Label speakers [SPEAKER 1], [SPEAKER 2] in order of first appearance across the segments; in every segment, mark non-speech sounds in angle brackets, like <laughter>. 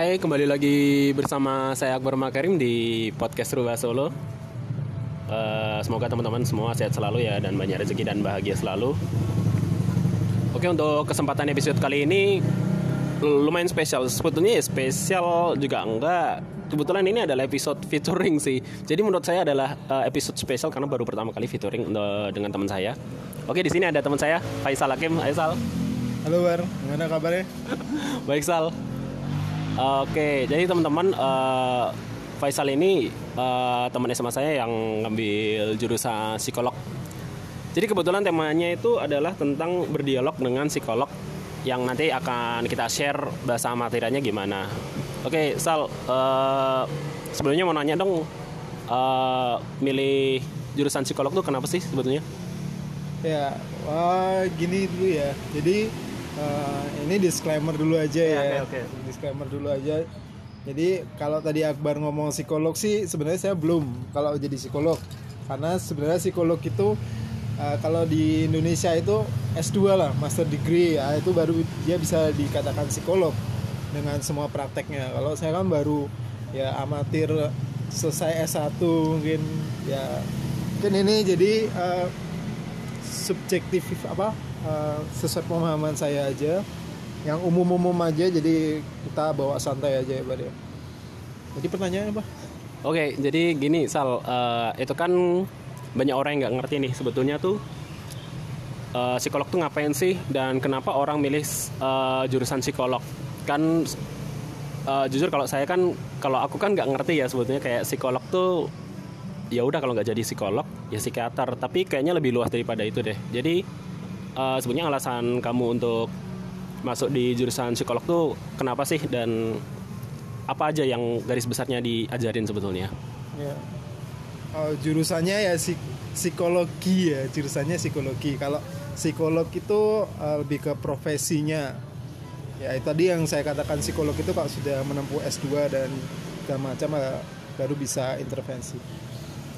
[SPEAKER 1] Hai, kembali lagi bersama saya Akbar Makarim di podcast Rubah Solo. Eh, semoga teman-teman semua sehat selalu ya dan banyak rezeki dan bahagia selalu. Oke, untuk kesempatan episode kali ini lumayan spesial. Sebetulnya ya spesial juga enggak. Kebetulan ini adalah episode featuring sih. Jadi menurut saya adalah eh, episode spesial karena baru pertama kali featuring eh, dengan teman saya. Oke, di sini ada teman saya, Faisal Hakim. Faisal.
[SPEAKER 2] Halo Bar, gimana kabarnya?
[SPEAKER 1] Baik Sal. Oke, jadi teman-teman eh, Faisal ini eh, teman SMA saya yang ngambil jurusan psikolog. Jadi kebetulan temanya itu adalah tentang berdialog dengan psikolog yang nanti akan kita share bahasa materinya gimana. Oke, Sal. eh, sebelumnya mau nanya dong, eh, milih jurusan psikolog tuh kenapa sih sebetulnya?
[SPEAKER 2] Ya, wah gini dulu ya. Jadi eh, ini disclaimer dulu aja ya.
[SPEAKER 1] oke, oke.
[SPEAKER 2] Disclaimer dulu aja. Jadi kalau tadi Akbar ngomong psikolog sih sebenarnya saya belum kalau jadi psikolog. Karena sebenarnya psikolog itu eh, kalau di Indonesia itu S2 lah, master degree ya itu baru dia bisa dikatakan psikolog dengan semua prakteknya. Kalau saya kan baru ya amatir selesai S1 mungkin ya mungkin ini jadi eh, subjektif apa uh, sesuai pemahaman saya aja yang umum-umum aja jadi kita bawa santai aja ya Bar ya. Jadi pertanyaannya apa?
[SPEAKER 1] Oke, jadi gini Sal, eh, itu kan banyak orang yang nggak ngerti nih sebetulnya tuh eh, psikolog tuh ngapain sih dan kenapa orang milih eh, jurusan psikolog? Kan eh, jujur kalau saya kan kalau aku kan nggak ngerti ya sebetulnya kayak psikolog tuh ya udah kalau nggak jadi psikolog ya psikiater, tapi kayaknya lebih luas daripada itu deh. Jadi eh, sebenarnya alasan kamu untuk masuk di jurusan psikolog tuh kenapa sih dan apa aja yang garis besarnya diajarin sebetulnya?
[SPEAKER 2] Ya. Oh, jurusannya ya psik- psikologi ya, jurusannya psikologi. Kalau psikolog itu uh, lebih ke profesinya. Ya tadi yang saya katakan psikolog itu kalau sudah menempuh S2 dan segala macam uh, baru bisa intervensi.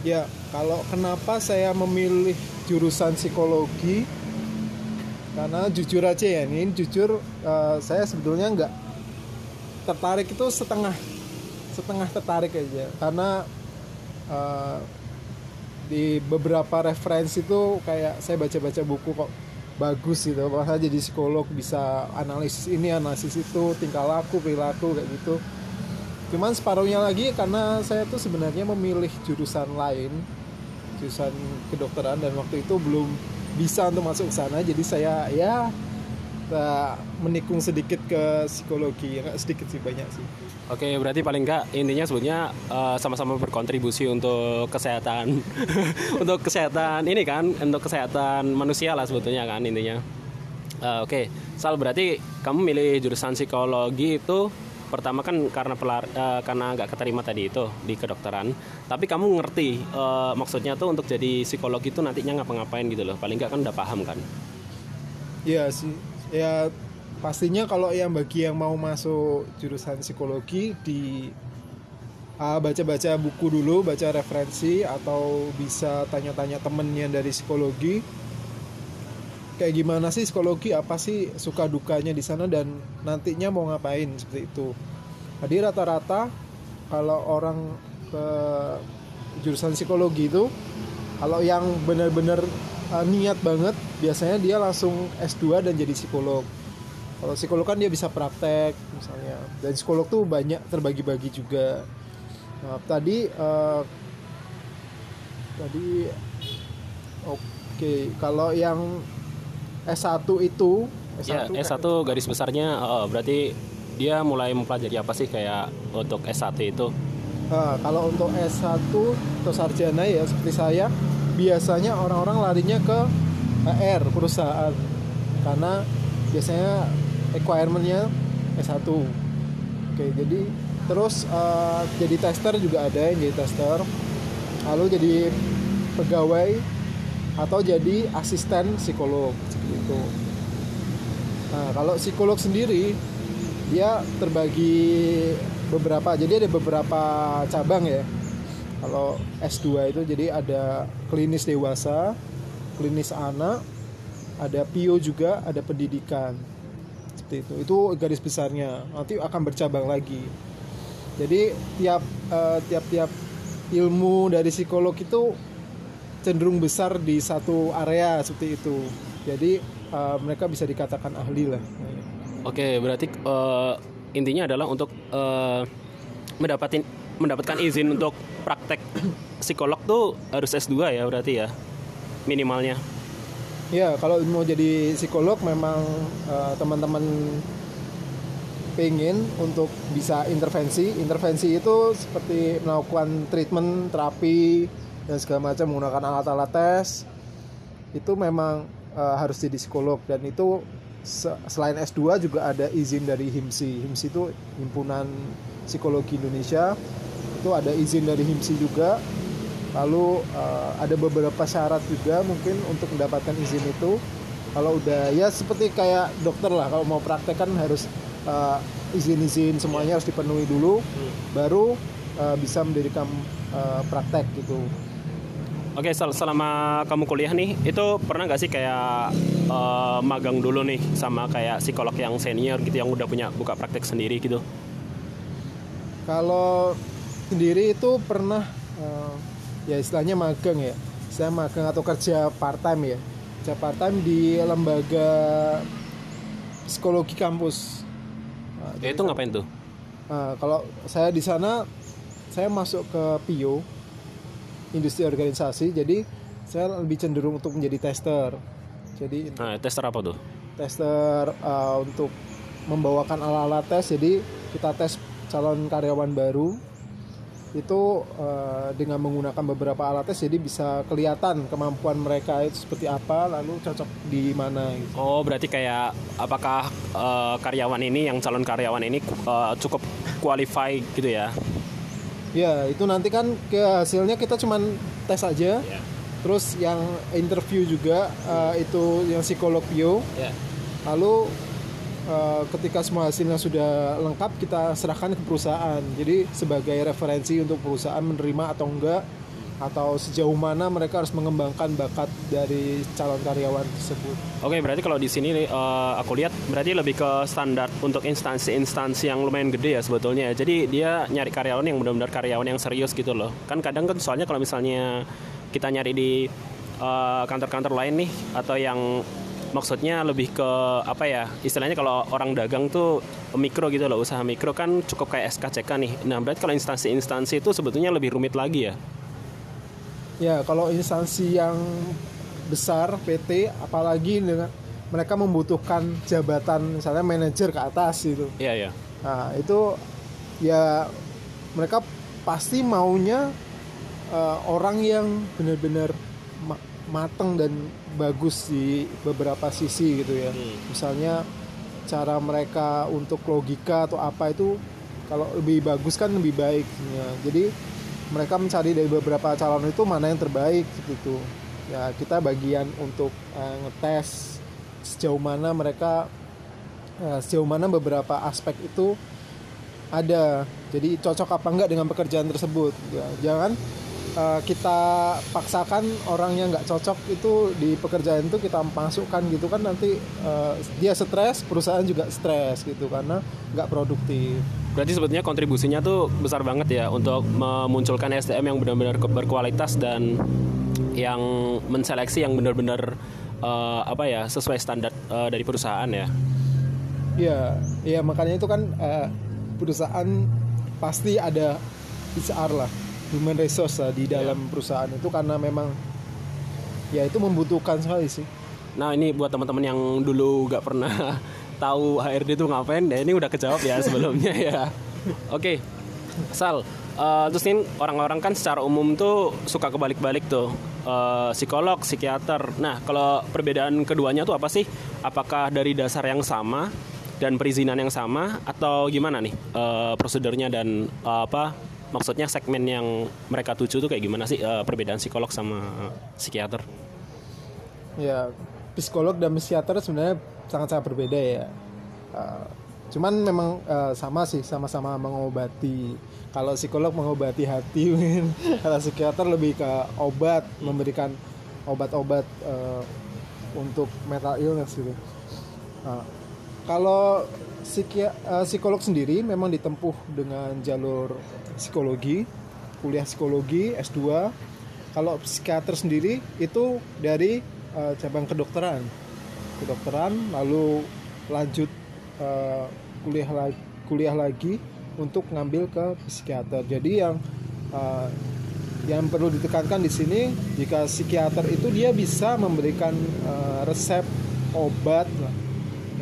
[SPEAKER 2] Ya, kalau kenapa saya memilih jurusan psikologi? Karena jujur aja ya, ini jujur uh, saya sebetulnya nggak tertarik itu setengah setengah tertarik aja. Karena uh, di beberapa referensi itu kayak saya baca-baca buku kok bagus gitu. Masa jadi psikolog bisa analisis ini analisis itu tingkah laku perilaku kayak gitu. Cuman separuhnya lagi karena saya tuh sebenarnya memilih jurusan lain jurusan kedokteran dan waktu itu belum bisa untuk masuk ke sana. Jadi saya ya uh, menikung sedikit ke psikologi. Sedikit sih banyak sih.
[SPEAKER 1] Oke, berarti paling enggak intinya sebetulnya eh, sama-sama berkontribusi untuk kesehatan, <laughs> untuk kesehatan ini kan, untuk kesehatan manusia lah sebetulnya kan intinya. Eh, Oke, Sal berarti kamu milih jurusan psikologi itu pertama kan karena pelar, eh, karena nggak keterima tadi itu di kedokteran. Tapi kamu ngerti eh, maksudnya tuh untuk jadi psikolog itu nantinya ngapa-ngapain gitu loh. Paling nggak kan udah paham kan?
[SPEAKER 2] Iya sih. Ya pastinya kalau yang bagi yang mau masuk jurusan psikologi di ah, baca-baca buku dulu, baca referensi atau bisa tanya-tanya temennya dari psikologi. Kayak gimana sih psikologi? Apa sih suka dukanya di sana dan nantinya mau ngapain seperti itu. Jadi rata-rata kalau orang ke jurusan psikologi itu kalau yang benar-benar uh, niat banget biasanya dia langsung S2 dan jadi psikolog kalau psikolog kan dia bisa praktek misalnya dan psikolog tuh banyak terbagi-bagi juga nah, tadi uh, tadi oke kalau yang S1 itu
[SPEAKER 1] Ya, S1 garis besarnya eh, berarti dia mulai mempelajari apa sih kayak untuk S1 itu?
[SPEAKER 2] Nah, kalau untuk S1 atau sarjana ya seperti saya biasanya orang-orang larinya ke PR perusahaan. Karena biasanya requirement-nya S1 oke jadi terus eh, jadi tester juga ada yang jadi tester. Lalu jadi pegawai atau jadi asisten psikolog seperti itu nah kalau psikolog sendiri dia terbagi beberapa jadi ada beberapa cabang ya. Kalau S2 itu jadi ada klinis dewasa klinis anak ada PIO juga ada pendidikan. Seperti itu. Itu garis besarnya. Nanti akan bercabang lagi. Jadi tiap eh, tiap-tiap ilmu dari psikolog itu cenderung besar di satu area seperti itu jadi eh, mereka bisa dikatakan ahli lah
[SPEAKER 1] Oke, berarti eh, intinya adalah untuk eh, mendapatkan mendapatkan izin untuk praktek psikolog tuh harus S2 ya berarti ya minimalnya.
[SPEAKER 2] Ya, kalau mau jadi psikolog memang eh, teman-teman pengen untuk bisa intervensi. Intervensi itu seperti melakukan treatment, terapi dan segala macam menggunakan alat-alat tes. Itu memang eh, harus jadi psikolog dan itu se- selain S2 juga ada izin dari HIMSI. HIMSI itu Himpunan Psikologi Indonesia. Itu ada izin dari HIMSI juga. Lalu eh, ada beberapa syarat juga mungkin untuk mendapatkan izin itu. Kalau udah ya seperti kayak dokter lah kalau mau praktek kan harus eh, izin-izin semuanya harus dipenuhi dulu baru eh, bisa mendirikan eh, praktek gitu.
[SPEAKER 1] Oke, sel- selama kamu kuliah nih, itu pernah nggak sih kayak eh, magang dulu nih sama kayak psikolog yang senior gitu yang udah punya buka praktek sendiri gitu?
[SPEAKER 2] Kalau sendiri itu pernah eh, ya istilahnya magang ya. Saya magang atau kerja part time ya. Kerja part time di lembaga psikologi kampus. Nah,
[SPEAKER 1] Ya, itu ngapain tuh?
[SPEAKER 2] Nah, kalau saya di sana saya masuk ke PIO industri organisasi jadi saya lebih cenderung untuk menjadi tester. Jadi
[SPEAKER 1] Nah, tester apa tuh?
[SPEAKER 2] tester uh, untuk membawakan alat-alat tes jadi kita tes calon karyawan baru itu uh, dengan menggunakan beberapa alat tes jadi bisa kelihatan kemampuan mereka itu seperti apa lalu cocok di mana gitu.
[SPEAKER 1] Oh, berarti kayak apakah eh, karyawan ini yang calon karyawan ini eh, cukup qualify gitu ya?
[SPEAKER 2] Ya, itu nanti kan ke hasilnya kita cuman tes aja. Terus yang interview juga eh, itu yang psikolog bio.
[SPEAKER 1] Ya.
[SPEAKER 2] Lalu eh, ketika semua hasilnya sudah lengkap kita serahkan ke perusahaan. Jadi sebagai referensi untuk perusahaan menerima atau enggak atau sejauh mana mereka harus mengembangkan bakat dari calon karyawan tersebut.
[SPEAKER 1] Oke, berarti kalau di sini eh, aku lihat berarti lebih ke standar untuk instansi-instansi yang lumayan gede ya sebetulnya. Jadi dia nyari karyawan yang benar-benar karyawan yang serius gitu loh. Kan kadang kan soalnya kalau misalnya kita nyari di eh, kantor-kantor lain nih atau yang maksudnya lebih ke apa ya istilahnya kalau orang dagang tuh mikro gitu loh usaha mikro kan cukup kayak SKCK nih nah berarti kalau instansi-instansi itu sebetulnya lebih rumit lagi ya
[SPEAKER 2] Ya, kalau instansi yang besar PT apalagi dengan mereka membutuhkan jabatan misalnya manajer ke atas gitu.
[SPEAKER 1] iya iya
[SPEAKER 2] Nah, itu ya mereka pasti maunya eh, orang yang benar-benar ma- mateng dan bagus di beberapa sisi gitu ya. Misalnya cara mereka untuk logika atau apa itu kalau lebih bagus kan lebih baik. Ya. Jadi mereka mencari dari beberapa calon itu mana yang terbaik gitu. Ya kita bagian untuk eh, ngetes sejauh mana mereka eh, sejauh mana beberapa aspek itu ada. Jadi cocok apa enggak dengan pekerjaan tersebut. Ya, jangan eh, kita paksakan orang yang nggak cocok itu di pekerjaan itu kita masukkan gitu kan nanti eh, dia stres, perusahaan juga stres gitu karena nggak produktif.
[SPEAKER 1] Berarti sebetulnya kontribusinya tuh besar banget ya untuk memunculkan SDM yang benar-benar berkualitas dan yang menseleksi yang benar-benar eh, apa ya sesuai standar eh, dari perusahaan ya.
[SPEAKER 2] Iya, iya makanya itu kan eh, perusahaan pasti ada HR lah, human resource lah di dalam perusahaan itu karena memang ya itu membutuhkan sekali sih.
[SPEAKER 1] Nah ini buat teman-teman yang dulu gak pernah tahu HRD itu ngapain, ya ini udah kejawab ya <laughs> sebelumnya ya. Oke, Sal. eh, terus ini orang-orang kan secara umum tuh suka kebalik-balik tuh Eh, psikolog, psikiater. Nah kalau perbedaan keduanya tuh apa sih? Apakah dari dasar yang sama dan perizinan yang sama atau gimana nih eh, prosedurnya dan eh, apa maksudnya segmen yang mereka tuju tuh kayak gimana sih eh, perbedaan psikolog sama psikiater?
[SPEAKER 2] Ya, psikolog dan psikiater sebenarnya sangat-sangat berbeda ya. Uh, cuman memang uh, sama sih, sama-sama mengobati. Kalau psikolog mengobati hati, <laughs> kalau psikiater lebih ke obat, memberikan obat-obat uh, untuk mental illness gitu. Nah, kalau psikia- eh, psikolog sendiri memang ditempuh dengan jalur psikologi, kuliah psikologi S2. Kalau psikiater sendiri itu dari eh, cabang kedokteran. Kedokteran lalu lanjut eh, kuliah lagi kuliah lagi untuk ngambil ke psikiater. Jadi yang eh, yang perlu ditekankan di sini jika psikiater itu dia bisa memberikan eh, resep obat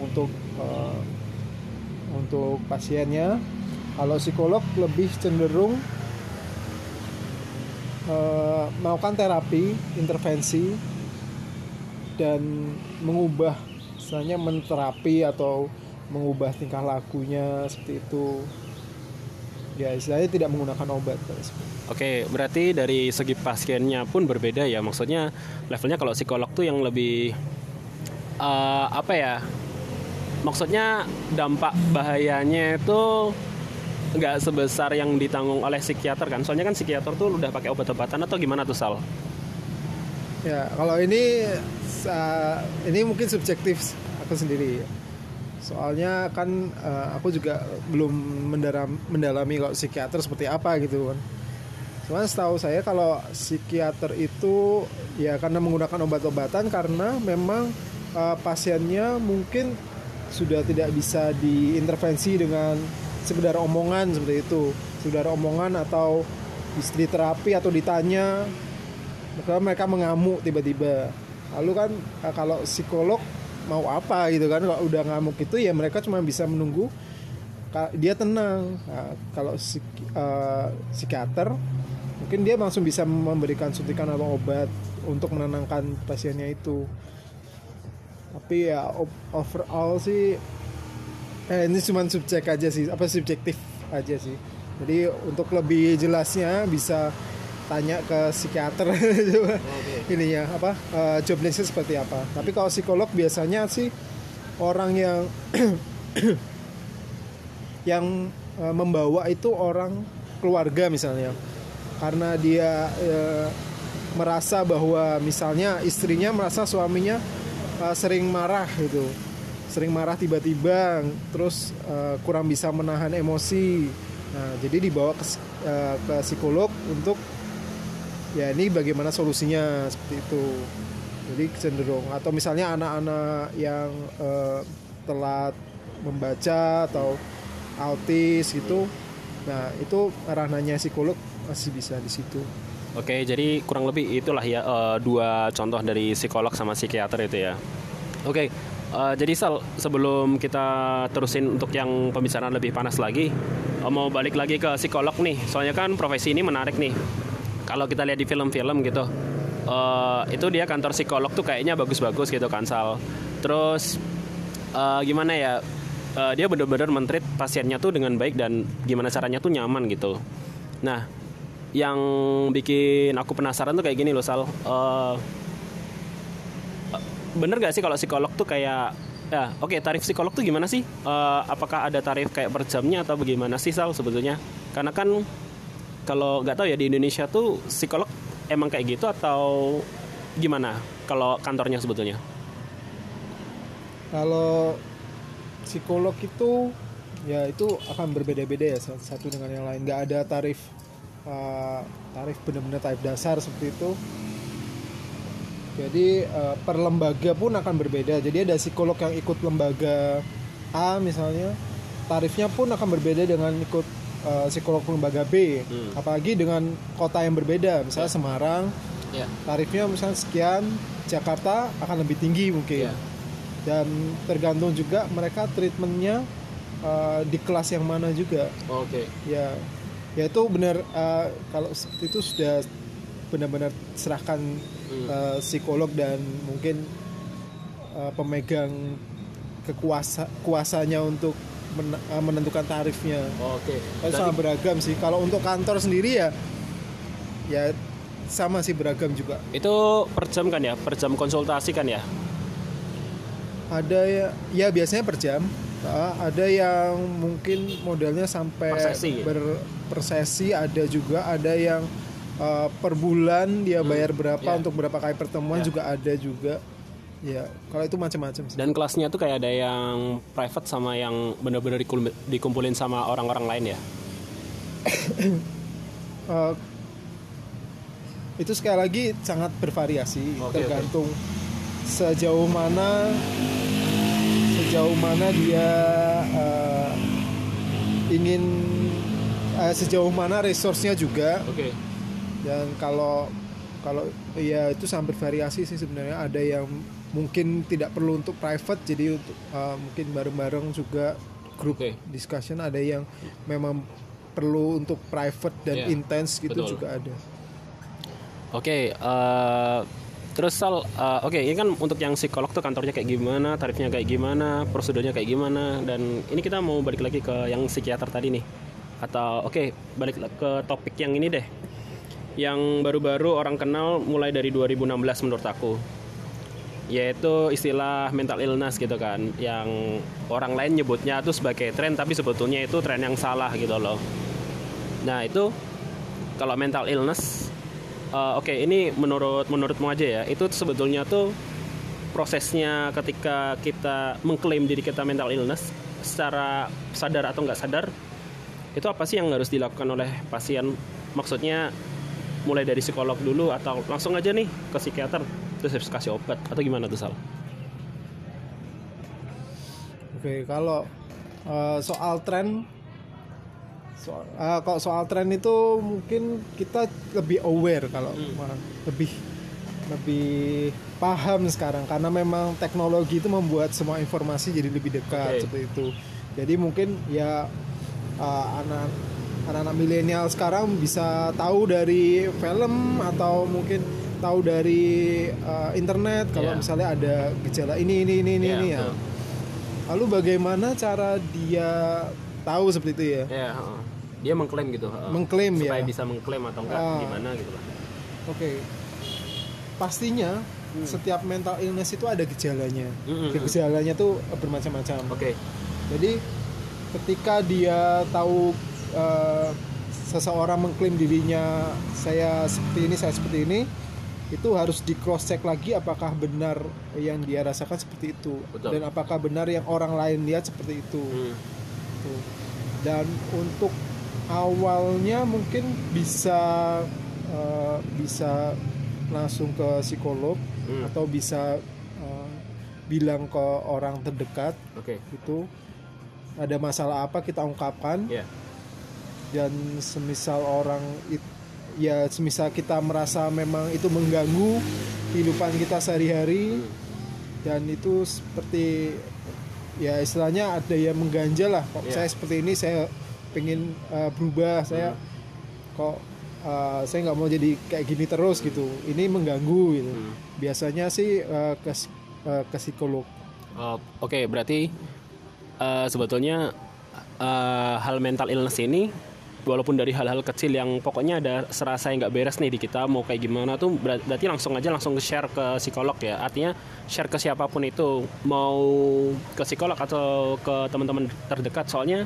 [SPEAKER 2] untuk eh, untuk pasiennya. Kalau psikolog lebih cenderung eh, melakukan terapi, intervensi dan mengubah misalnya menterapi atau mengubah tingkah lakunya seperti itu. Ya, istilahnya tidak menggunakan obat.
[SPEAKER 1] Oke, berarti dari segi pasiennya pun berbeda ya. Maksudnya levelnya kalau psikolog tuh yang lebih eh, apa ya? Maksudnya dampak bahayanya itu nggak sebesar yang ditanggung oleh psikiater kan? Soalnya kan psikiater tuh udah pakai obat-obatan atau gimana tuh Sal?
[SPEAKER 2] Ya, kalau ini sa- ini mungkin subjektif aku sendiri. Soalnya kan eh, aku juga belum mendalam, mendalami kalau psikiater seperti apa gitu kan. Cuman setahu saya kalau psikiater itu ya karena menggunakan obat-obatan karena memang eh, pasiennya mungkin sudah tidak bisa diintervensi dengan sekedar omongan seperti itu, sekedar omongan atau di terapi atau ditanya maka mereka mengamuk tiba-tiba. Lalu kan eh, kalau psikolog mau apa gitu kan kalau udah ngamuk itu ya mereka cuma bisa menunggu dia tenang. Nah, kalau psik- eh, psikiater mungkin dia langsung bisa memberikan suntikan atau obat untuk menenangkan pasiennya itu. Tapi ya overall sih eh, ini cuma subjek aja sih apa subjektif aja sih. Jadi untuk lebih jelasnya bisa tanya ke psikiater. <laughs> Coba ininya apa eh, job listnya seperti apa. Tapi kalau psikolog biasanya sih orang yang <coughs> yang eh, membawa itu orang keluarga misalnya. Karena dia eh, merasa bahwa misalnya istrinya merasa suaminya eh, sering marah gitu. Sering marah tiba-tiba terus eh, kurang bisa menahan emosi. Nah jadi dibawa ke, eh, ke psikolog untuk ya ini bagaimana solusinya seperti itu jadi cenderung atau misalnya anak-anak yang eh, telat membaca atau autis gitu nah itu ranahnya psikolog masih bisa di situ
[SPEAKER 1] Oke, jadi kurang lebih itulah ya eh, dua contoh dari psikolog sama psikiater itu ya. Oke, eh, jadi Sal sebelum kita terusin untuk yang pembicaraan lebih panas lagi, eh, mau balik lagi ke psikolog nih. Soalnya kan profesi ini menarik nih. Kalau kita lihat di film-film gitu, eh, itu dia kantor psikolog tuh kayaknya bagus-bagus gitu kan Sal. Terus eh, gimana ya? eh, dia benar-benar mentreat pasiennya tuh dengan baik dan gimana caranya tuh nyaman gitu. Nah, yang bikin aku penasaran tuh kayak gini loh Sal Eh, bener gak sih kalau psikolog tuh kayak ya oke tarif psikolog tuh gimana sih Eh, apakah ada tarif kayak per jamnya atau bagaimana sih Sal sebetulnya karena kan kalau nggak tahu ya di Indonesia tuh psikolog emang kayak gitu atau gimana kalau kantornya sebetulnya
[SPEAKER 2] Kalau psikolog itu ya itu akan berbeda-beda ya sa- satu dengan yang lain. Nggak ada tarif uh, tarif benar-benar tarif dasar seperti itu. Jadi uh, per lembaga pun akan berbeda. Jadi ada psikolog yang ikut lembaga A misalnya, tarifnya pun akan berbeda dengan ikut uh, psikolog lembaga B.
[SPEAKER 1] Hmm.
[SPEAKER 2] Apalagi dengan kota yang berbeda, misalnya Semarang,
[SPEAKER 1] ya.
[SPEAKER 2] tarifnya misalnya sekian, Jakarta akan lebih tinggi mungkin.
[SPEAKER 1] Iya.
[SPEAKER 2] dan tergantung juga mereka treatmentnya uh, di kelas yang mana juga.
[SPEAKER 1] Oke.
[SPEAKER 2] Ya. Ya itu benar uh, kalau itu sudah benar-benar serahkan uh, psikolog dan mungkin uh, pemegang kekuasa kuasanya untuk men- uh, menentukan tarifnya.
[SPEAKER 1] Oke.
[SPEAKER 2] Tapi sangat beragam sih. Kalau untuk kantor sendiri ya ya sama sih beragam juga.
[SPEAKER 1] Itu per jam kan ya? Per jam konsultasi kan ya?
[SPEAKER 2] Ada ya, ya biasanya per jam. Ah, ada yang mungkin modelnya sampai
[SPEAKER 1] Per sesi, ya?
[SPEAKER 2] ber- ada juga ada yang uh, per bulan dia bayar berapa
[SPEAKER 1] ya.
[SPEAKER 2] untuk berapa kali pertemuan
[SPEAKER 1] Ya.
[SPEAKER 2] juga ada juga ya kalau itu macam-macam sih.
[SPEAKER 1] Dan kelasnya tuh kayak ada yang private sama yang bener-bener dikul- dikumpulin sama orang-orang lain ya. <coughs>
[SPEAKER 2] Eh, itu sekali lagi sangat bervariasi
[SPEAKER 1] Oke,
[SPEAKER 2] tergantung sejauh mana sejauh mana dia eh, ingin eh, sejauh mana resource-nya juga
[SPEAKER 1] Oke.
[SPEAKER 2] dan kalau kalau ya itu sangat bervariasi sih sebenarnya. Ada yang mungkin tidak perlu untuk private jadi untuk eh, mungkin bareng-bareng juga grup
[SPEAKER 1] Oke.
[SPEAKER 2] discussion. Ada yang memang perlu untuk private dan
[SPEAKER 1] Iya,
[SPEAKER 2] intens gitu
[SPEAKER 1] betul.
[SPEAKER 2] juga ada.
[SPEAKER 1] Oke, eh, terus Sal, eh, oke ini kan untuk yang psikolog tuh kantornya kayak gimana, tarifnya kayak gimana, prosedurnya kayak gimana, dan ini kita mau balik lagi ke yang psikiater tadi nih, atau oke balik la- ke topik yang ini deh, yang baru-baru orang kenal mulai dari 2016 menurut aku, yaitu istilah mental illness gitu kan, yang orang lain nyebutnya tuh sebagai tren, tapi sebetulnya itu tren yang salah gitu loh. Nah itu kalau mental illness Uh, Oke, ini menurut menurutmu aja ya. Itu sebetulnya tuh prosesnya ketika kita mengklaim diri kita mental illness secara sadar atau nggak sadar itu apa sih yang harus dilakukan oleh pasien? Maksudnya mulai dari psikolog dulu atau langsung aja nih ke psikiater terus harus kasih obat atau gimana tuh Sal?
[SPEAKER 2] Oke, kalau eh, soal tren, soal, eh, kalau soal tren itu mungkin kita lebih aware kalau
[SPEAKER 1] Hmm.
[SPEAKER 2] lebih lebih paham sekarang karena memang teknologi itu membuat semua informasi jadi lebih dekat
[SPEAKER 1] Oke.
[SPEAKER 2] seperti itu. Jadi mungkin ya eh, anak anak-anak milenial sekarang bisa tahu dari film atau mungkin tahu dari eh, internet kalau
[SPEAKER 1] Iya.
[SPEAKER 2] misalnya ada gejala ini ini ini ini,
[SPEAKER 1] Iya,
[SPEAKER 2] ini ya.
[SPEAKER 1] betul.
[SPEAKER 2] Lalu bagaimana cara dia tahu seperti itu ya?
[SPEAKER 1] Ya, heeh. dia mengklaim gitu. heeh.
[SPEAKER 2] Mengklaim ya.
[SPEAKER 1] supaya bisa mengklaim atau enggak
[SPEAKER 2] Ah.
[SPEAKER 1] gimana gitu lah.
[SPEAKER 2] Oke. Pastinya setiap mental illness itu ada gejalanya.
[SPEAKER 1] Mm, mm, mm.
[SPEAKER 2] Gejalanya tuh bermacam-macam.
[SPEAKER 1] Oke.
[SPEAKER 2] Jadi ketika dia tahu eh, seseorang mengklaim dirinya saya seperti ini, saya seperti ini, itu harus di cross check lagi apakah benar yang dia rasakan seperti itu
[SPEAKER 1] Betul.
[SPEAKER 2] dan apakah benar yang orang lain lihat seperti itu.
[SPEAKER 1] Hmm.
[SPEAKER 2] Tuh. Dan untuk awalnya mungkin bisa eh, bisa langsung ke psikolog
[SPEAKER 1] Hmm.
[SPEAKER 2] atau bisa eh, bilang ke orang terdekat
[SPEAKER 1] Oke.
[SPEAKER 2] itu ada masalah apa kita ungkapkan
[SPEAKER 1] Ya.
[SPEAKER 2] Dan semisal orang it- ya semisal kita merasa memang itu mengganggu kehidupan kita sehari-hari
[SPEAKER 1] Hmm.
[SPEAKER 2] dan itu seperti ya istilahnya ada yang mengganjal lah kok
[SPEAKER 1] Iya.
[SPEAKER 2] saya seperti ini saya pengen uh, berubah saya kok uh, saya nggak mau jadi kayak gini terus gitu ini mengganggu gitu
[SPEAKER 1] Hmm.
[SPEAKER 2] biasanya sih uh, ke uh, ke psikolog
[SPEAKER 1] Oh, Oke, berarti eh, sebetulnya eh, hal mental illness ini walaupun dari hal-hal kecil yang pokoknya ada serasa yang nggak beres nih di kita mau kayak gimana tuh ber- berarti langsung aja langsung share ke psikolog ya. Artinya share ke siapa pun itu mau ke psikolog atau ke teman-teman terdekat. Soalnya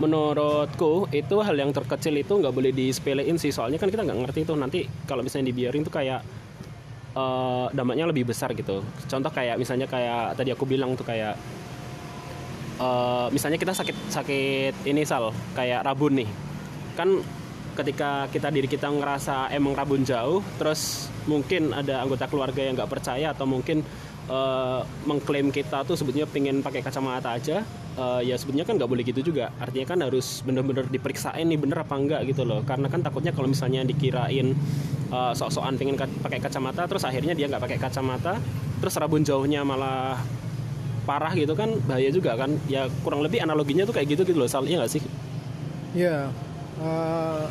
[SPEAKER 1] menurutku itu hal yang terkecil itu nggak boleh disepelein sih. Soalnya kan kita nggak ngerti tuh nanti kalau misalnya dibiarin tuh kayak eh, dampaknya lebih besar gitu. Contoh kayak misalnya kayak tadi aku bilang tuh kayak eh, misalnya kita sakit sakit ini sal kayak rabun nih. Kan ketika kita diri kita ngerasa emang rabun jauh terus mungkin ada anggota keluarga yang nggak percaya atau mungkin eh, mengklaim kita tuh sebetulnya pengen pakai kacamata aja eh, ya sebetulnya kan nggak boleh gitu juga. Artinya kan harus bener-bener diperiksain nih bener apa enggak gitu loh. Karena kan takutnya kalau misalnya dikirain eh, sok-sokan pengen ka- pakai kacamata terus akhirnya dia nggak pakai kacamata terus rabun jauhnya malah parah gitu kan bahaya juga kan. Ya kurang lebih analoginya tuh kayak gitu gitu loh soalnya nggak sih?
[SPEAKER 2] Ya uh,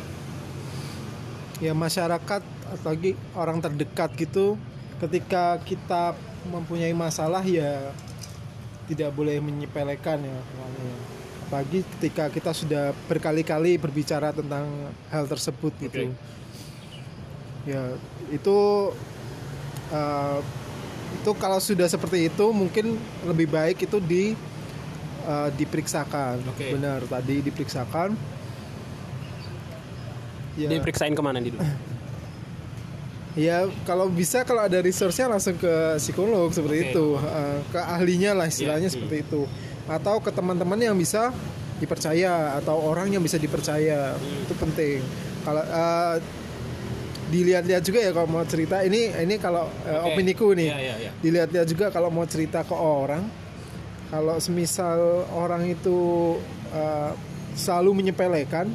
[SPEAKER 2] ya masyarakat apalagi orang terdekat gitu ketika kita mempunyai masalah ya tidak boleh menyepelekan ya apalagi ketika kita sudah berkali-kali berbicara tentang hal tersebut gitu.
[SPEAKER 1] Oke.
[SPEAKER 2] ya itu uh, itu kalau sudah seperti itu mungkin lebih baik itu di uh, diperiksakan
[SPEAKER 1] Oke.
[SPEAKER 2] benar tadi diperiksakan ya
[SPEAKER 1] diperiksain ke mana dulu <laughs>
[SPEAKER 2] Ya kalau bisa kalau ada resource-nya langsung ke psikolog seperti
[SPEAKER 1] Oke.
[SPEAKER 2] itu, Eh, ke ahlinya lah istilahnya
[SPEAKER 1] Iya.
[SPEAKER 2] seperti itu, atau ke teman-teman yang bisa dipercaya atau orang yang bisa dipercaya
[SPEAKER 1] Hmm.
[SPEAKER 2] itu penting. Kalau eh, dilihat-lihat juga ya kalau mau cerita ini ini kalau eh,
[SPEAKER 1] Oke.
[SPEAKER 2] opiniku nih,
[SPEAKER 1] Iya, iya, iya.
[SPEAKER 2] dilihat-lihat juga kalau mau cerita ke orang, kalau semisal orang itu eh, selalu menyepelekan,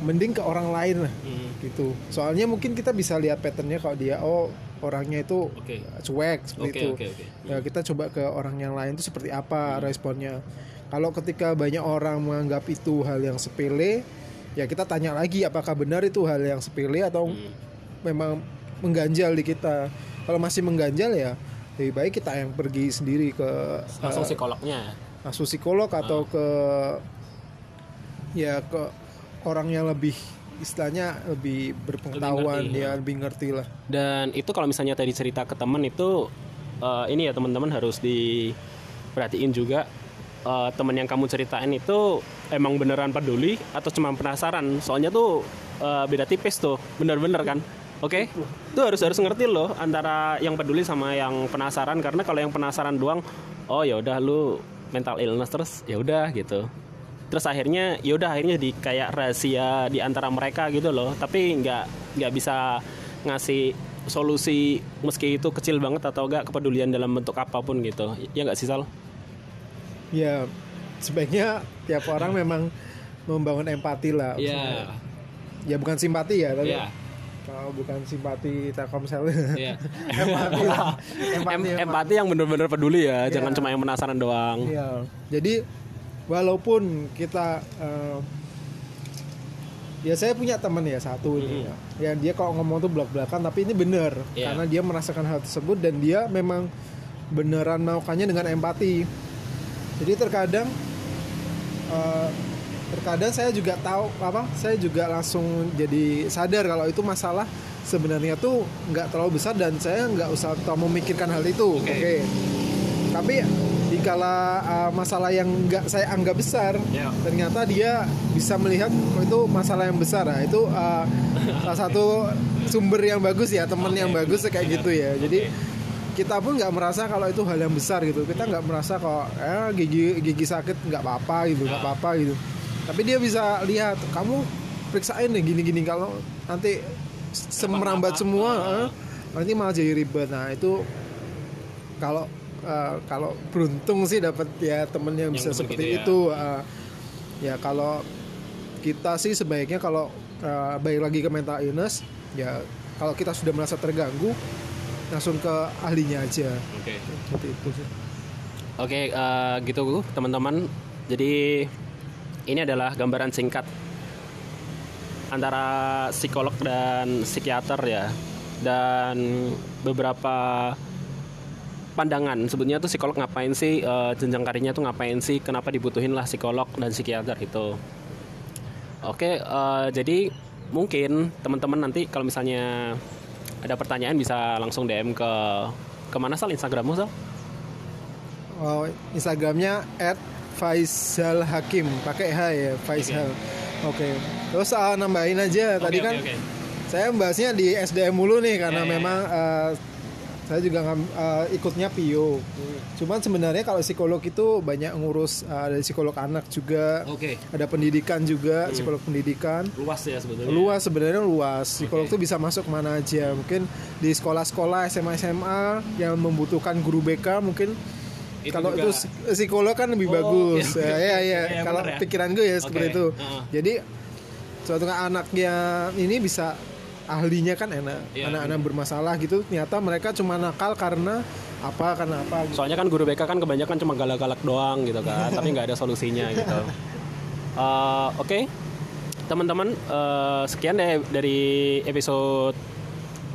[SPEAKER 2] mending ke orang lain lah
[SPEAKER 1] Hmm.
[SPEAKER 2] gitu. Soalnya mungkin kita bisa lihat patternnya kalau dia oh orangnya itu
[SPEAKER 1] Oke.
[SPEAKER 2] cuek seperti
[SPEAKER 1] Oke,
[SPEAKER 2] itu.
[SPEAKER 1] oke, oke.
[SPEAKER 2] Ya, kita coba ke orang yang lain itu seperti apa
[SPEAKER 1] Hmm.
[SPEAKER 2] responnya. Kalau ketika banyak orang menganggap itu hal yang sepele, ya kita tanya lagi apakah benar itu hal yang sepele atau
[SPEAKER 1] Hmm.
[SPEAKER 2] Memang mengganjal di kita. Kalau masih mengganjal ya lebih baik kita yang pergi sendiri ke
[SPEAKER 1] Langsung
[SPEAKER 2] eh,
[SPEAKER 1] psikolognya.
[SPEAKER 2] langsung psikolog atau ke ya ke orang yang lebih istilahnya lebih berpengetahuan
[SPEAKER 1] Lebih ngerti,
[SPEAKER 2] ya
[SPEAKER 1] ya.
[SPEAKER 2] lebih ngerti lah
[SPEAKER 1] Dan itu kalau misalnya tadi cerita ke teman itu eh, ini ya teman-teman harus diperhatiin juga eh, teman yang kamu ceritain itu emang beneran peduli atau cuma penasaran. Soalnya tuh eh, beda tipis tuh, bener-bener kan. Oke, itu harus harus ngerti loh antara yang peduli sama yang penasaran karena kalau yang penasaran doang, oh ya udah lu mental illness terus ya udah gitu. Terus akhirnya ya udah akhirnya jadi kayak rahasia di antara mereka gitu loh. Tapi nggak nggak bisa ngasih solusi meski itu kecil banget atau enggak kepedulian dalam bentuk apa pun gitu. Ya nggak sih Sal?
[SPEAKER 2] ya sebaiknya tiap orang memang membangun empati lah ya bukan simpati ya tapi
[SPEAKER 1] Iya.
[SPEAKER 2] Kalau bukan simpati telkomsel
[SPEAKER 1] Iya. <laughs>
[SPEAKER 2] empati lah empati, empati.
[SPEAKER 1] empati yang bener-bener peduli ya,
[SPEAKER 2] Iya.
[SPEAKER 1] jangan cuma yang penasaran doang.
[SPEAKER 2] Iya. Jadi walaupun kita eh, ya saya punya teman ya satu ini ya. Yang dia kalau ngomong tuh belak-belakan tapi ini bener
[SPEAKER 1] Iya.
[SPEAKER 2] karena dia merasakan hal tersebut dan dia memang beneran melakukannya dengan empati. Jadi terkadang eh, terkadang saya juga tahu apa saya juga langsung jadi sadar kalau itu masalah sebenarnya tuh nggak terlalu besar dan saya nggak usah terlalu memikirkan hal itu oke.
[SPEAKER 1] Oke.
[SPEAKER 2] tapi dikala uh, masalah yang nggak saya anggap besar
[SPEAKER 1] Ya.
[SPEAKER 2] ternyata dia bisa melihat oh, itu masalah yang besar. Nah itu uh, salah satu sumber yang bagus ya teman yang bagus kayak gitu ya. Jadi kita pun nggak merasa kalau itu hal yang besar gitu. Kita nggak merasa kalau eh, gigi gigi sakit nggak apa-apa gitu nggak apa-apa gitu tapi dia bisa lihat kamu periksain nih gini-gini kalau nanti semerambat semua eh, nanti malah jadi ribet nah itu kalau eh, kalau beruntung sih dapat ya temen yang bisa
[SPEAKER 1] temen
[SPEAKER 2] seperti
[SPEAKER 1] gitu ya.
[SPEAKER 2] itu eh, ya kalau kita sih sebaiknya kalau eh, balik lagi ke mental illness ya kalau kita sudah merasa terganggu langsung ke ahlinya aja
[SPEAKER 1] Oke.
[SPEAKER 2] seperti itu sih
[SPEAKER 1] Oke, eh, gitu teman-teman. Jadi ini adalah gambaran singkat antara psikolog dan psikiater ya. Dan beberapa pandangan sebetulnya tuh psikolog ngapain sih eh, jenjang karirnya tuh ngapain sih kenapa dibutuhin lah psikolog dan psikiater itu oke eh, jadi mungkin teman-teman nanti kalau misalnya ada pertanyaan bisa langsung DM ke ke mana sal? Instagrammu sal?
[SPEAKER 2] Oh, Instagramnya at Faisal Hakim pakai H ya Faisal oke terus ah, nambahin aja tadi
[SPEAKER 1] Oke,
[SPEAKER 2] kan
[SPEAKER 1] oke.
[SPEAKER 2] saya bahasnya di SDM mulu nih karena
[SPEAKER 1] Ya, ya,
[SPEAKER 2] memang eh, saya juga eh, ikutnya PIO. Cuman sebenarnya kalau psikolog itu banyak ngurus eh, ada psikolog anak juga,
[SPEAKER 1] Oke.
[SPEAKER 2] ada pendidikan juga, psikolog pendidikan.
[SPEAKER 1] luas ya sebetulnya
[SPEAKER 2] Luas sebenarnya luas. Psikolog tuh bisa masuk mana aja. Mungkin di sekolah-sekolah SMA SMA yang membutuhkan guru BK mungkin
[SPEAKER 1] Itu
[SPEAKER 2] kalau
[SPEAKER 1] juga-
[SPEAKER 2] itu psik- psikolog kan lebih
[SPEAKER 1] Oh,
[SPEAKER 2] bagus.
[SPEAKER 1] oke,
[SPEAKER 2] Ya, ya, ya.
[SPEAKER 1] Ya, ya,
[SPEAKER 2] Kalau
[SPEAKER 1] ya.
[SPEAKER 2] pikiran gue ya seperti itu.
[SPEAKER 1] heeh.
[SPEAKER 2] Jadi suatu anaknya ini bisa ahlinya kan enak.
[SPEAKER 1] Iya,
[SPEAKER 2] Anak-anak bermasalah gitu ternyata mereka cuma nakal karena apa karena apa gitu.
[SPEAKER 1] soalnya kan guru BK kan kebanyakan cuma galak-galak doang gitu kan tapi nggak ada solusinya gitu Eh, oke teman-teman eh, sekian deh dari episode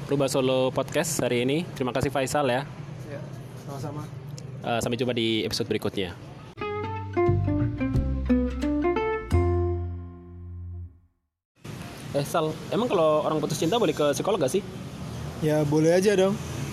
[SPEAKER 1] Rubah Solo Podcast hari ini terima kasih Faisal ya
[SPEAKER 2] Ya, sama-sama.
[SPEAKER 1] Eh, sampai jumpa di episode berikutnya Eh Sal, emang kalau orang putus cinta boleh ke psikolog gak sih?
[SPEAKER 2] Ya boleh aja dong.